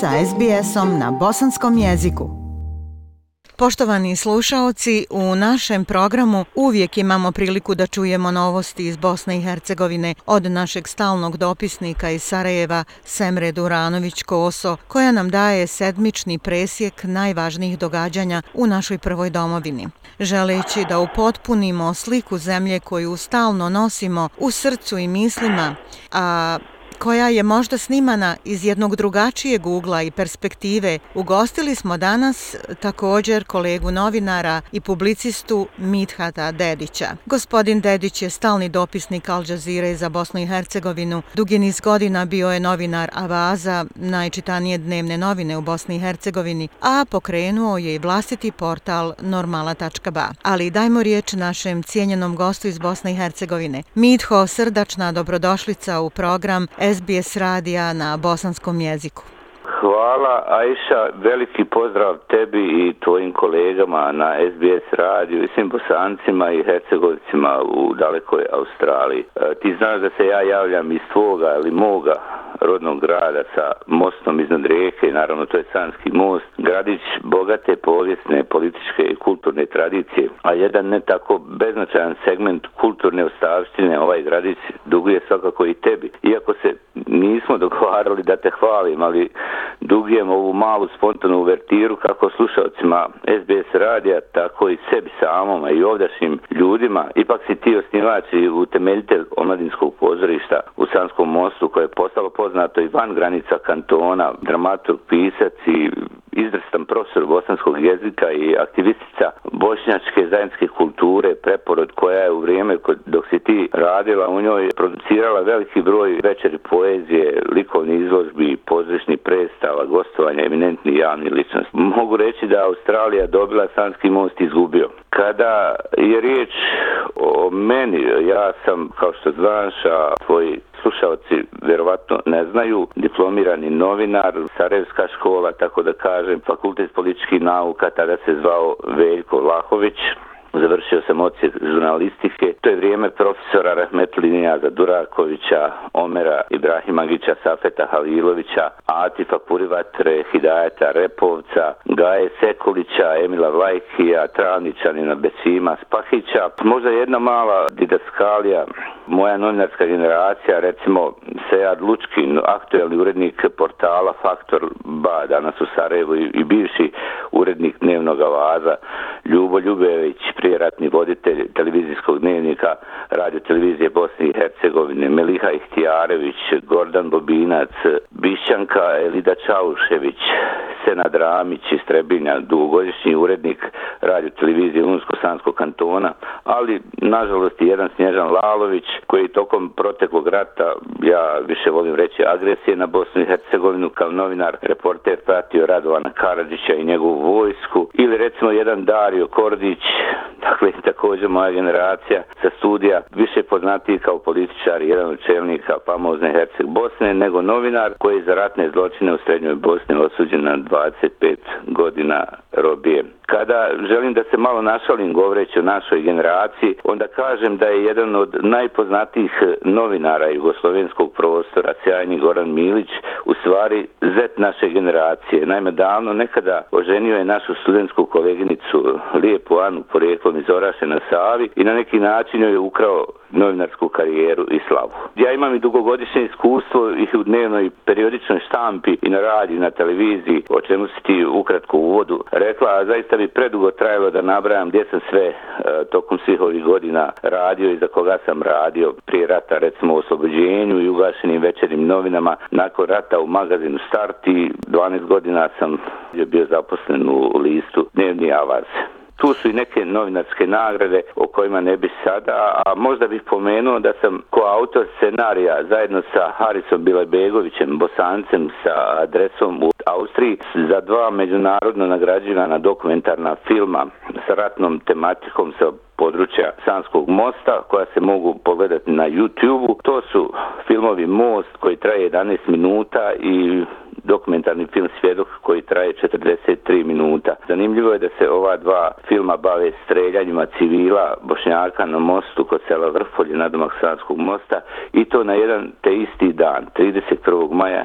sa SBS-om na bosanskom jeziku. Poštovani slušaoci, u našem programu uvijek imamo priliku da čujemo novosti iz Bosne i Hercegovine od našeg stalnog dopisnika iz Sarajeva, Semre Duranović-Koso, koja nam daje sedmični presjek najvažnijih događanja u našoj prvoj domovini. Želeći da upotpunimo sliku zemlje koju stalno nosimo u srcu i mislima, a koja je možda snimana iz jednog drugačijeg ugla i perspektive, ugostili smo danas također kolegu novinara i publicistu Mithata Dedića. Gospodin Dedić je stalni dopisnik Al Jazeera za Bosnu i Hercegovinu. Dugi niz godina bio je novinar Avaza, najčitanije dnevne novine u Bosni i Hercegovini, a pokrenuo je i vlastiti portal normala.ba. Ali dajmo riječ našem cijenjenom gostu iz Bosne i Hercegovine. Mitho, srdačna dobrodošlica u program SBS radija na bosanskom jeziku. Hvala Ajša, veliki pozdrav tebi i tvojim kolegama na SBS radiju i svim bosancima i hercegovicima u dalekoj Australiji. E, ti znaš da se ja javljam iz tvoga ili moga rodnog grada sa mostom iznad rijeke, naravno to je Sanski most, gradić bogate povijesne, političke i kulturne tradicije, a jedan ne tako beznačajan segment kulturne ostavštine, ovaj gradić duguje svakako i tebi. Iako se nismo dogovarali da te hvalim, ali dugujem ovu malu spontanu uvertiru kako slušalcima SBS radija, tako i sebi samom, a i ovdašnjim ljudima. Ipak si ti osnivač i utemeljitelj omladinskog pozorišta u Sanskom mostu koje je postalo poznato i van granica kantona, dramaturg, pisac i izvrstan profesor bosanskog jezika i aktivistica bošnjačke zajedničke kulture, preporod koja je u vrijeme dok si ti radila u njoj producirala veliki broj večeri poezije, likovni izložbi, pozrišni predstava, gostovanja, eminentni javni ličnost. Mogu reći da Australija dobila Sanski most izgubio. Kada je riječ o meni, ja sam, kao što znaš, a tvoji slušalci vjerovatno ne znaju, diplomirani novinar, Sarajevska škola, tako da kažem, fakultet političkih nauka, tada se zvao Veljko Lahović, završio sam ocijek žurnalistike. To je vrijeme profesora Rahmetlinija Durakovića, Omera Ibrahimagića, Safeta Halilovića, Atifa Purivatre, Hidajeta Repovca, Gaje Sekulića, Emila Vlajkija, Travničanina Becima, Spahića. Možda jedna mala didaskalija, moja novinarska generacija, recimo Sejad Lučkin, aktuelni urednik portala Faktor Ba, danas u Sarajevu i bivši urednik dnevnog vaza, Ljubo Ljubević, prije ratni voditelj televizijskog dnevnika radio televizije Bosne i Hercegovine, Meliha Ihtijarević, Gordan Bobinac, Bišćanka Elida Čaušević, Senad Ramić iz Trebinja, dugogodišnji urednik radio televizije Unsko-Sanskog kantona, ali nažalost i jedan Snježan Lalović koji tokom proteklog rata, ja više volim reći agresije na Bosnu i Hercegovinu kao novinar, reporter pratio Radovana Karadžića i njegovu vojsku ili recimo jedan Dario Kordić, dakle također moja generacija sa studija više poznati kao političar jedan od čelnika famozne Herceg Bosne nego novinar koji je za ratne zločine u Srednjoj Bosni osuđen na 25 godina robije. Kada želim da se malo našalim govoreći o našoj generaciji, onda kažem da je jedan od najpoznatijih eh, novinara jugoslovenskog prostora, sjajni Goran Milić, u stvari zet naše generacije. Naime, davno nekada oženio je našu studentsku koleginicu eh, Lijepu Anu porijeklom iz Oraše na Savi i na neki način joj je ukrao novinarsku karijeru i slavu. Ja imam i dugogodišnje iskustvo i u dnevnoj periodičnoj štampi i na radiju, na televiziji, o čemu si ti ukratko u uvodu rekla, a zaista bi predugo trajalo da nabrajam gdje sam sve e, tokom svih ovih godina radio i za koga sam radio prije rata, recimo u oslobođenju i ugašenim večernim novinama. Nakon rata u magazinu Starti, 12 godina sam bio zaposlen u listu Dnevni Avaz. Tu su i neke novinarske nagrade o kojima ne bi sada, a možda bih pomenuo da sam ko autor scenarija zajedno sa Harisom Bilebegovićem, bosancem sa adresom u Austriji za dva međunarodno nagrađivana dokumentarna filma sa ratnom tematikom sa područja Sanskog mosta koja se mogu pogledati na YouTube-u. To su filmovi Most koji traje 11 minuta i dokumentarni film Svjedok koji traje 43 minuta. Zanimljivo je da se ova dva filma bave streljanjima civila Bošnjaka na mostu kod sela Vrfolje na Domaksanskog mosta i to na jedan te isti dan, 31. maja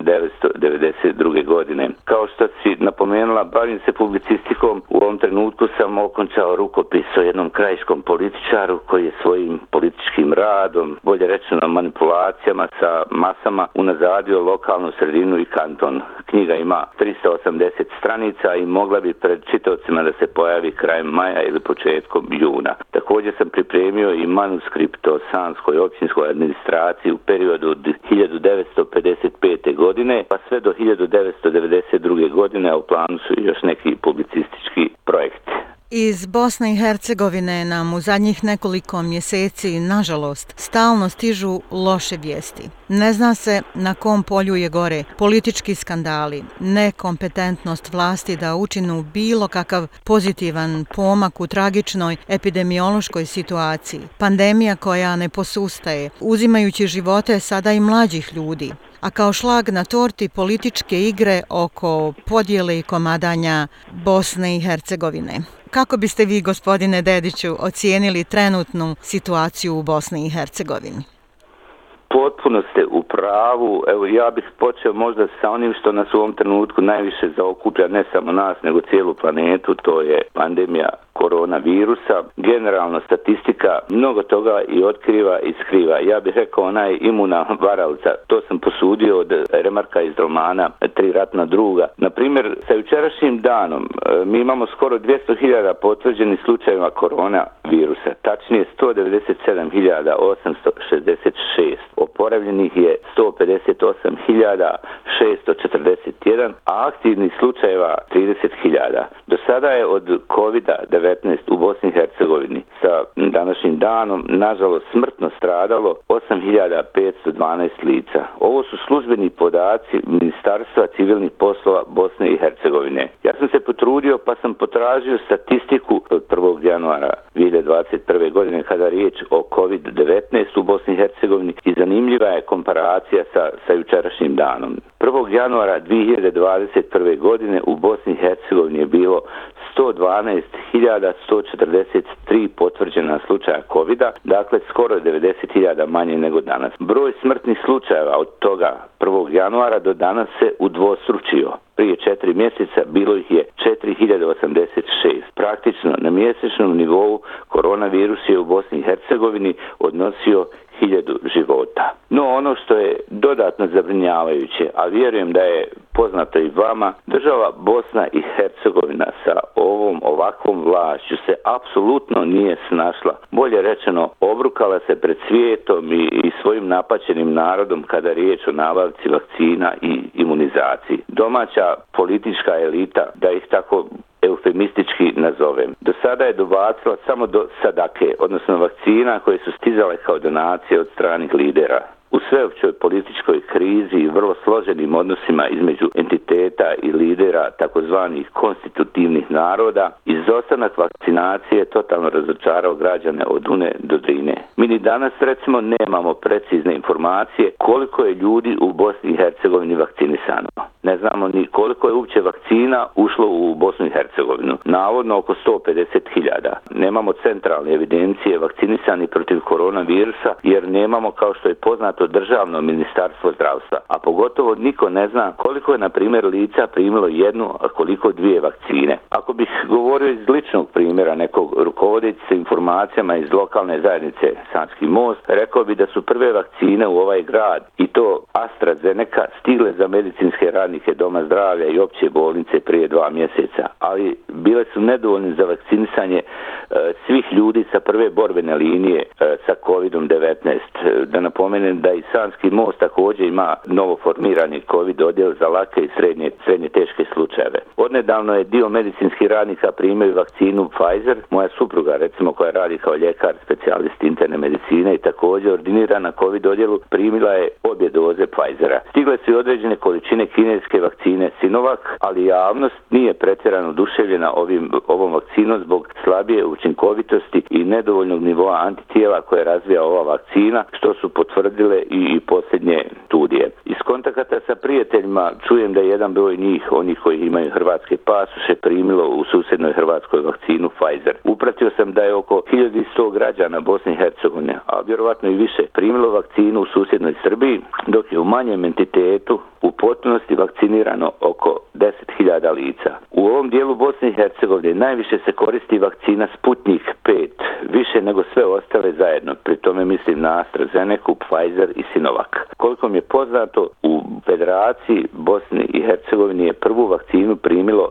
1992. godine. Kao što si napomenula, bavim se publicistikom. U ovom trenutku sam okončao rukopis o jednom krajiškom političaru koji je svojim političkim radom, bolje rečeno manipulacijama sa masama, unazadio lokalnu sredinu i kanton. Knjiga ima 380 stranica i mogla bi pred čitavcima da se pojavi krajem maja ili početkom juna. Također sam pripremio i manuskript o Sanskoj općinskoj administraciji u periodu od 1955. godine godine pa sve do 1992. godine, a u planu su još neki publicistički projekti. Iz Bosne i Hercegovine nam u zadnjih nekoliko mjeseci, nažalost, stalno stižu loše vijesti. Ne zna se na kom polju je gore politički skandali, nekompetentnost vlasti da učinu bilo kakav pozitivan pomak u tragičnoj epidemiološkoj situaciji, pandemija koja ne posustaje, uzimajući živote sada i mlađih ljudi, a kao šlag na torti političke igre oko podjele i komadanja Bosne i Hercegovine. Kako biste vi, gospodine Dediću, ocijenili trenutnu situaciju u Bosni i Hercegovini? Potpuno ste u pravu. Evo, ja bih počeo možda sa onim što nas u ovom trenutku najviše zaokuplja, ne samo nas, nego cijelu planetu, to je pandemija koronavirusa. Generalno statistika mnogo toga i otkriva i skriva. Ja bih rekao onaj imuna varalca. To sam posudio od remarka iz romana Tri ratna druga. Naprimjer, sa jučerašnjim danom e, mi imamo skoro 200.000 potvrđenih slučajeva korona virusa. Tačnije 197.866. Oporavljenih je 158.641, a aktivnih slučajeva 30.000. Do sada je od COVID-19 u Bosni i Hercegovini sa današnjim danom nažalost smrtno stradalo 8512 lica. Ovo su službeni podaci Ministarstva civilnih poslova Bosne i Hercegovine. Ja sam se potrudio pa sam potražio statistiku e, od 1. januara 2021. godine kada riječ o COVID-19 u Bosni i Hercegovini i zanimljiva je komparacija sa, sa jučerašnjim danom. 1. januara 2021. godine u Bosni i Hercegovini je bilo 112.143 potvrđena slučaja covid dakle skoro 90.000 manje nego danas. Broj smrtnih slučajeva od toga 1. januara do danas se udvostručio. Prije četiri mjeseca bilo ih je 4086. Praktično na mjesečnom nivou koronavirus je u Bosni i Hercegovini odnosio hiljadu života. No ono što je dodatno zabrinjavajuće, a vjerujem da je poznato i vama, država Bosna i Hercegovina sa ovom ovakvom vlašću se apsolutno nije snašla. Bolje rečeno, obrukala se pred svijetom i, i svojim napaćenim narodom kada riječ o nabavci vakcina i imunizaciji. Domaća politička elita, da ih tako eufemistički nazovem. Do sada je dobacila samo do sadake, odnosno vakcina koje su stizale kao donacije od stranih lidera u sveopćoj političkoj krizi i vrlo složenim odnosima između entiteta i lidera takozvanih konstitutivnih naroda, izostanak vakcinacije totalno razočarao građane od Une do Drine. Mi ni danas recimo nemamo precizne informacije koliko je ljudi u Bosni i Hercegovini vakcinisano. Ne znamo ni koliko je uopće vakcina ušlo u Bosnu i Hercegovinu. Navodno oko 150.000. Nemamo centralne evidencije vakcinisani protiv koronavirusa jer nemamo kao što je poznato to državno ministarstvo zdravstva, a pogotovo niko ne zna koliko je, na primjer, lica primilo jednu, a koliko dvije vakcine. Ako bih govorio iz ličnog primjera nekog rukovoditi informacijama iz lokalne zajednice Sanski most, rekao bi da su prve vakcine u ovaj grad i to AstraZeneca stigle za medicinske radnike Doma zdravlja i opće bolnice prije dva mjeseca, ali bile su nedovoljne za vakcinisanje e, svih ljudi sa prve borbene linije e, sa COVID-19. Da napomenem da da i Sanski most također ima novo formirani COVID odjel za lake i srednje, srednje teške slučajeve. Odnedavno je dio medicinskih radnika primio vakcinu Pfizer. Moja supruga, recimo, koja radi kao ljekar, specijalist interne medicine i također ordinirana COVID odjelu, primila je obje doze Pfizera. Stigle su i određene količine kineske vakcine Sinovac, ali javnost nije pretjerano oduševljena ovim, ovom vakcinom zbog slabije učinkovitosti i nedovoljnog nivoa antitijela koje razvija ova vakcina, što su potvrdile i posljednje studije. Iz kontakata sa prijateljima čujem da je jedan broj njih, oni koji imaju hrvatske pasuše, primilo u susjednoj hrvatskoj vakcinu Pfizer. Upratio sam da je oko 1100 građana Bosne i Hercegovine, a vjerovatno i više, primilo vakcinu u susjednoj Srbiji, dok je u manjem entitetu u potpunosti vakcinirano oko 10.000 lica. U ovom dijelu Bosne i Hercegovine najviše se koristi vakcina Sputnik 5, više nego sve ostale zajedno, pri tome mislim na AstraZeneca, Pfizer i Sinovac. Koliko mi je poznato, u Federaciji Bosne i Hercegovine je prvu vakcinu primilo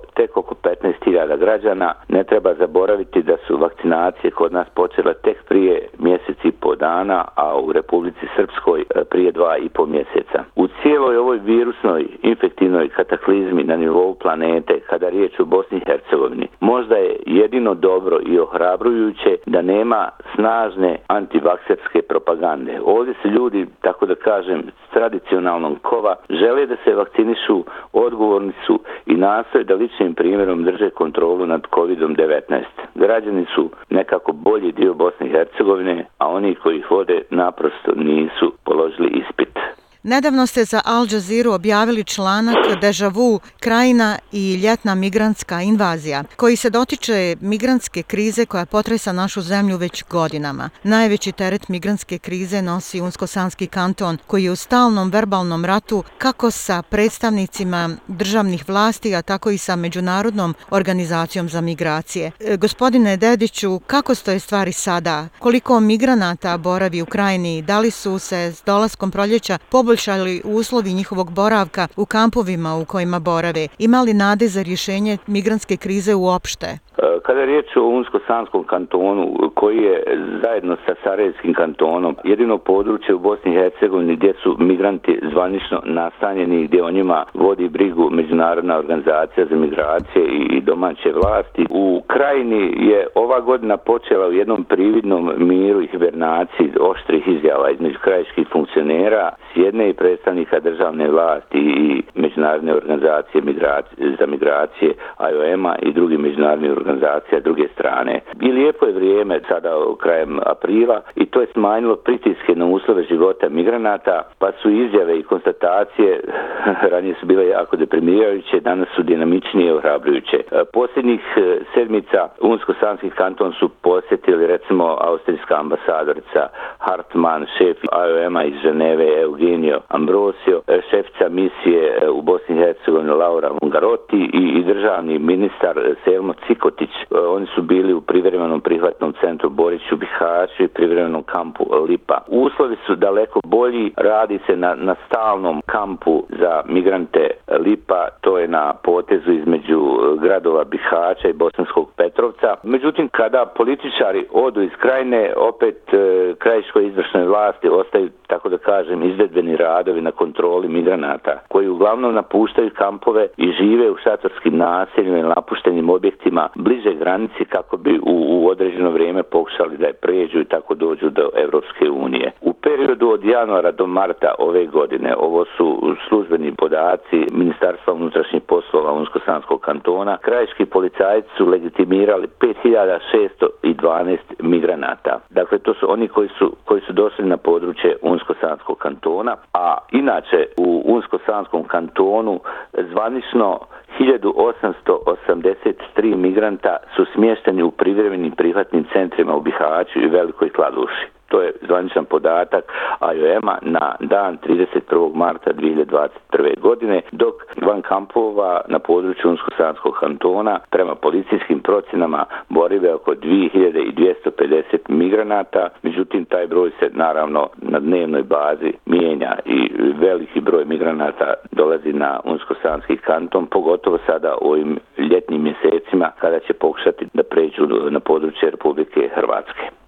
građana. Ne treba zaboraviti da su vakcinacije kod nas počele tek prije mjeseci i po dana, a u Republici Srpskoj e, prije dva i po mjeseca. U cijeloj ovoj virusnoj infektivnoj kataklizmi na nivou planete, kada riječ u Bosni i Hercegovini, možda je jedino dobro i ohrabrujuće da nema snažne antivakserske propagande. Ovdje se ljudi, tako da kažem, tradicionalnom kova žele da se vakcinišu, odgovorni su i nastoje da ličnim primjerom drže kontrolu nad COVID-19. Građani su nekako bolji dio Bosne i Hercegovine, a oni koji ih vode naprosto nisu položili ispit. Nedavno ste za Al Jazeera objavili članak Deja Vu, krajina i ljetna migrantska invazija, koji se dotiče migrantske krize koja potresa našu zemlju već godinama. Najveći teret migrantske krize nosi Unsko-Sanski kanton, koji je u stalnom verbalnom ratu kako sa predstavnicima državnih vlasti, a tako i sa Međunarodnom organizacijom za migracije. E, gospodine Dediću, kako stoje stvari sada? Koliko migranata boravi u krajini? Da li su se s dolaskom proljeća poboljšali poboljšali uslovi njihovog boravka u kampovima u kojima borave? Imali nade za rješenje migranske krize uopšte? E, kada je riječ o Unsko-Sanskom kantonu, koji je zajedno sa Sarajevskim kantonom jedino područje u Bosni i Hercegovini gdje su migranti zvanično nastanjeni, gdje o njima vodi brigu Međunarodna organizacija za migracije i domaće vlasti. U krajini je ova godina počela u jednom prividnom miru i hibernaciji oštrih izjava između krajiških funkcionera s jedne i predstavnika državne vlasti i međunarodne organizacije za migracije IOM-a i drugi međunarodni organizacije organizacija druge strane. I lijepo je vrijeme sada krajem aprila i to je smanjilo pritiske na uslove života migranata, pa su izjave i konstatacije ranije su bile jako deprimirajuće, danas su dinamičnije i ohrabrujuće. Posljednjih eh, sedmica Unsko-Sanski kanton su posjetili recimo austrijska ambasadorica Hartmann, šef IOM-a iz Ženeve, Eugenio Ambrosio, eh, šefca šefica misije eh, u Bosni i Hercegovini Laura Ungarotti i, i državni ministar Selmo Cikot Cikotić. E, oni su bili u privremenom prihvatnom centru Boriću Bihaću i privremenom kampu Lipa. Uslovi su daleko bolji, radi se na, na stalnom kampu za migrante Lipa, to je na potezu između e, gradova Bihaća i Bosanskog Petrovca. Međutim, kada političari odu iz krajine, opet e, krajiškoj izvršnoj vlasti ostaju, tako da kažem, izvedbeni radovi na kontroli migranata, koji uglavnom napuštaju kampove i žive u šatorskim naseljima i napuštenim objektima bliže granici kako bi u, u određeno vrijeme pokušali da je pređu i tako dođu do Evropske unije. U periodu od januara do marta ove godine, ovo su službeni podaci Ministarstva unutrašnjih poslova Unsko-Sanskog kantona, krajiški policajci su legitimirali 5612 migranata. Dakle, to su oni koji su, koji su došli na područje Unsko-Sanskog kantona, a inače u Unsko-Sanskom kantonu zvanično 1883 migranta su smješteni u privremenim prihvatnim centrima u Bihaću i Velikoj Kladuši to je zvaničan podatak IOM-a na dan 31. marta 2021. godine, dok van kampova na području Unsko-Sanskog kantona prema policijskim procenama borive oko 2250 migranata, međutim taj broj se naravno na dnevnoj bazi mijenja i veliki broj migranata dolazi na Unsko-Sanski kanton, pogotovo sada u ovim ljetnim mjesecima kada će pokušati da pređu na područje Republike Hrvatske.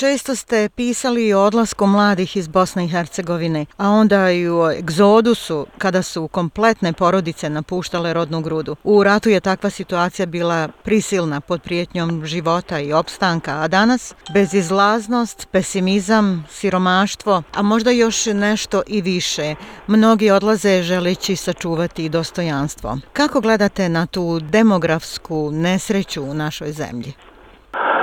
Često ste pisali o odlasku mladih iz Bosne i Hercegovine, a onda i o egzodusu kada su kompletne porodice napuštale rodnu grudu. U ratu je takva situacija bila prisilna pod prijetnjom života i opstanka, a danas bezizlaznost, pesimizam, siromaštvo, a možda još nešto i više. Mnogi odlaze želeći sačuvati dostojanstvo. Kako gledate na tu demografsku nesreću u našoj zemlji?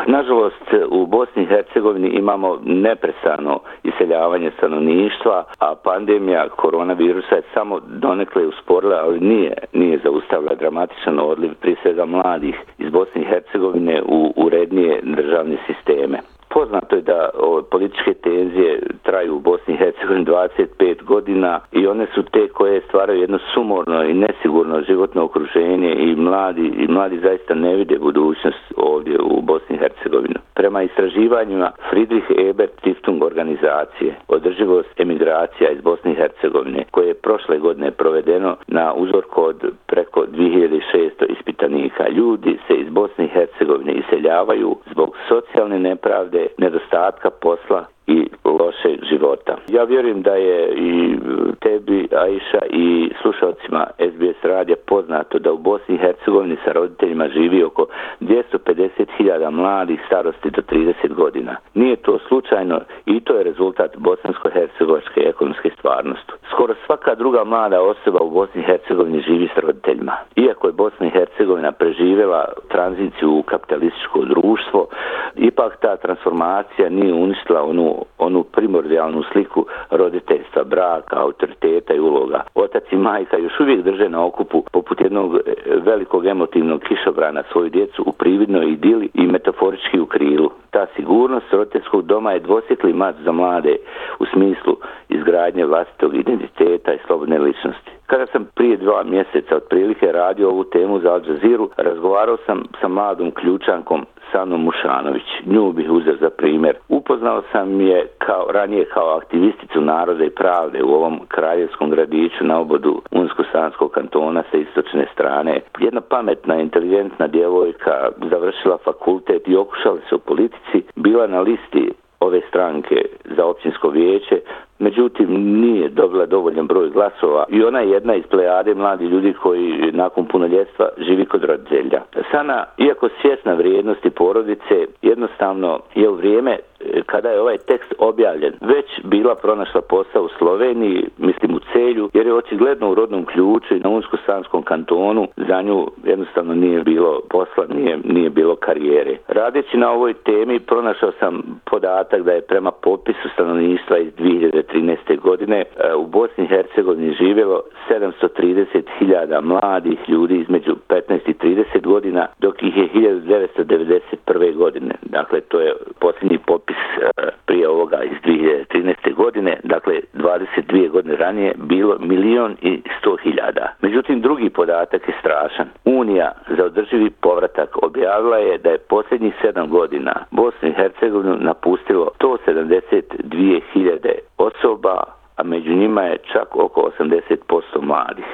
Nažalost, u Bosni i Hercegovini imamo neprestano iseljavanje stanovništva, a pandemija koronavirusa je samo donekle usporila, ali nije, nije zaustavila dramatičan odliv prije svega mladih iz Bosne i Hercegovine u urednije državne sisteme. Poznato je da o, političke tenzije traju u Bosni i Hercegovini 25 godina i one su te koje stvaraju jedno sumorno i nesigurno životno okruženje i mladi, i mladi zaista ne vide budućnost ovdje u Bosni i Hercegovini. Prema istraživanjima Friedrich Ebert Stiftung organizacije održivost emigracija iz Bosne i Hercegovine koje je prošle godine provedeno na uzorku od preko 2600 ispitanika. Ljudi se iz Bosne i Hercegovine iseljavaju zbog socijalne nepravde, nedostatka posla i se života. Ja vjerujem da je i e, tebi, Aisha, i slušalcima SBS radija poznato da u Bosni i Hercegovini sa roditeljima živi oko 250.000 mladih starosti do 30 godina. Nije to slučajno i to je rezultat bosansko-hercegovačke ekonomske stvarnosti. Skoro svaka druga mlada osoba u Bosni i Hercegovini živi s roditeljima. Iako je Bosna i Hercegovina preživjela tranziciju u kapitalističko društvo, ipak ta transformacija nije uništila onu onu primordijalnu sliku roditeljstva, braka, autoriteta i uloga. Otac i majka još uvijek drže na okupu poput jednog e, velikog emotivnog kišobrana svoju djecu u prividnoj idili i metaforički u krilu. Ta sigurnost roditeljskog doma je dvosjetli mat za mlade u smislu izgradnje vlastitog identiteta i slobodne ličnosti. Kada sam prije dva mjeseca otprilike radio ovu temu za Al Jazeera, razgovarao sam sa mladom ključankom Sanu Mušanović. Nju bih uzeo za primjer. Upoznao sam je kao, ranije kao aktivisticu naroda i pravde u ovom kraljevskom gradiću na obodu Unsko-Sanskog kantona sa istočne strane. Jedna pametna, inteligentna djevojka završila fakultet i okušala se u politici. Bila na listi ove stranke za općinsko vijeće, međutim nije dobila dovoljan broj glasova i ona je jedna iz plejade mladi ljudi koji nakon punoljetstva živi kod roditelja. Sana, iako svjesna vrijednosti porodice, jednostavno je u vrijeme kada je ovaj tekst objavljen, već bila pronašla posao u Sloveniji, mislim u Celju, jer je očigledno u rodnom ključu i na Unsko-Sanskom kantonu za nju jednostavno nije bilo posla, nije, nije bilo karijere. Radeći na ovoj temi pronašao sam podatak da je prema popisu stanovništva iz 2013. godine e, u Bosni i Hercegovini živjelo 730.000 mladih ljudi između 15 i 30 godina, dok ih je 1991. godine. Dakle, to je posljednji popis Eh, prije ovoga iz 2013. godine, dakle 22 godine ranije, bilo milion i sto hiljada. Međutim, drugi podatak je strašan. Unija za održivi povratak objavila je da je posljednjih 7 godina Bosnu i Hercegovinu napustilo 172 hiljade osoba, a među njima je čak oko 80% mladih.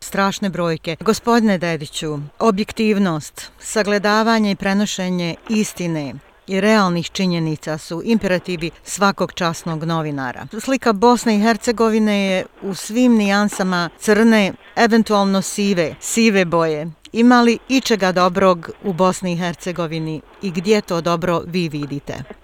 Strašne brojke. Gospodine Dediću, objektivnost, sagledavanje i prenošenje istine, i realnih činjenica su imperativi svakog časnog novinara. Slika Bosne i Hercegovine je u svim nijansama crne, eventualno sive, sive boje. Ima li ičega dobrog u Bosni i Hercegovini i gdje to dobro vi vidite?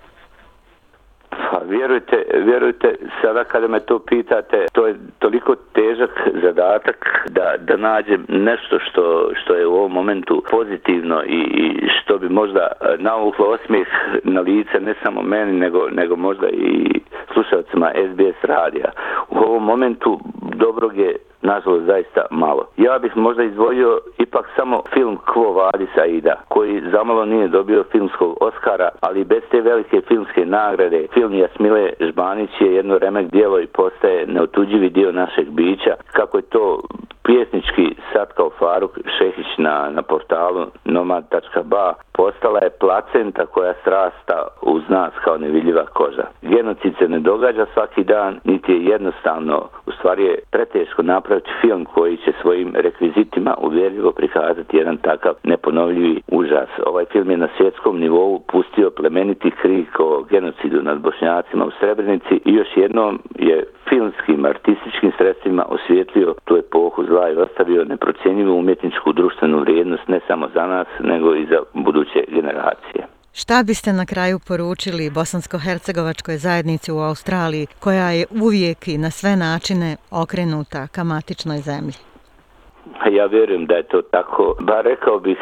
Vjerujte, vjerujte, sada kada me to pitate, to je toliko težak zadatak da, da nađem nešto što, što je u ovom momentu pozitivno i, i što bi možda e, navuklo osmijeh na lice ne samo meni, nego, nego možda i slušalcima SBS radija. U ovom momentu dobrog je nažalost zaista malo. Ja bih možda izdvojio ipak samo film Kvo Vadis Aida, koji zamalo nije dobio filmskog Oscara, ali bez te velike filmske nagrade, film Jasmile Žbanić je jedno remek dijelo i postaje neotuđivi dio našeg bića. Kako je to pjesnički sad kao Faruk Šehić na, na portalu nomad.ba postala je placenta koja srasta uz nas kao nevidljiva koža. Genocid se ne događa svaki dan, niti je jednostavno, u stvari je preteško napraviti film koji će svojim rekvizitima uvjerljivo prikazati jedan takav neponovljivi užas. Ovaj film je na svjetskom nivou pustio plemeniti krik o genocidu nad bošnjacima u Srebrenici i još jednom je filmskim, artističkim sredstvima osvjetlio tu epohu zla i ostavio neprocjenjivu umjetničku društvenu vrijednost ne samo za nas, nego i za buduće generacije. Šta biste na kraju poručili bosansko-hercegovačkoj zajednici u Australiji, koja je uvijek i na sve načine okrenuta ka matičnoj zemlji? Pa ja vjerujem da je to tako. Ba rekao bih,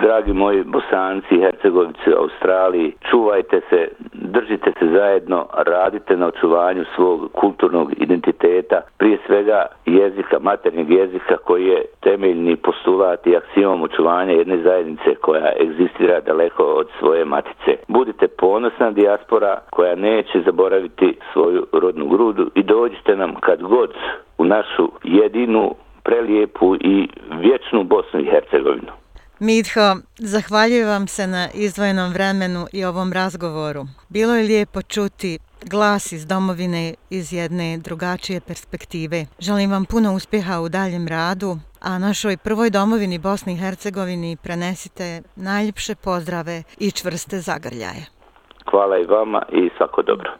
dragi moji bosanci hercegovici Australiji, čuvajte se, držite se zajedno, radite na očuvanju svog kulturnog identiteta identiteta, prije svega jezika, maternjeg jezika koji je temeljni postulat i aksijom očuvanja jedne zajednice koja egzistira daleko od svoje matice. Budite ponosna dijaspora koja neće zaboraviti svoju rodnu grudu i dođite nam kad god u našu jedinu prelijepu i vječnu Bosnu i Hercegovinu. Mitho, zahvaljujem vam se na izdvojenom vremenu i ovom razgovoru. Bilo je lijepo čuti glas iz domovine iz jedne drugačije perspektive. Želim vam puno uspjeha u daljem radu, a našoj prvoj domovini Bosni i Hercegovini prenesite najljepše pozdrave i čvrste zagrljaje. Hvala i vama i svako dobro.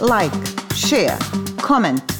Like, share, comment.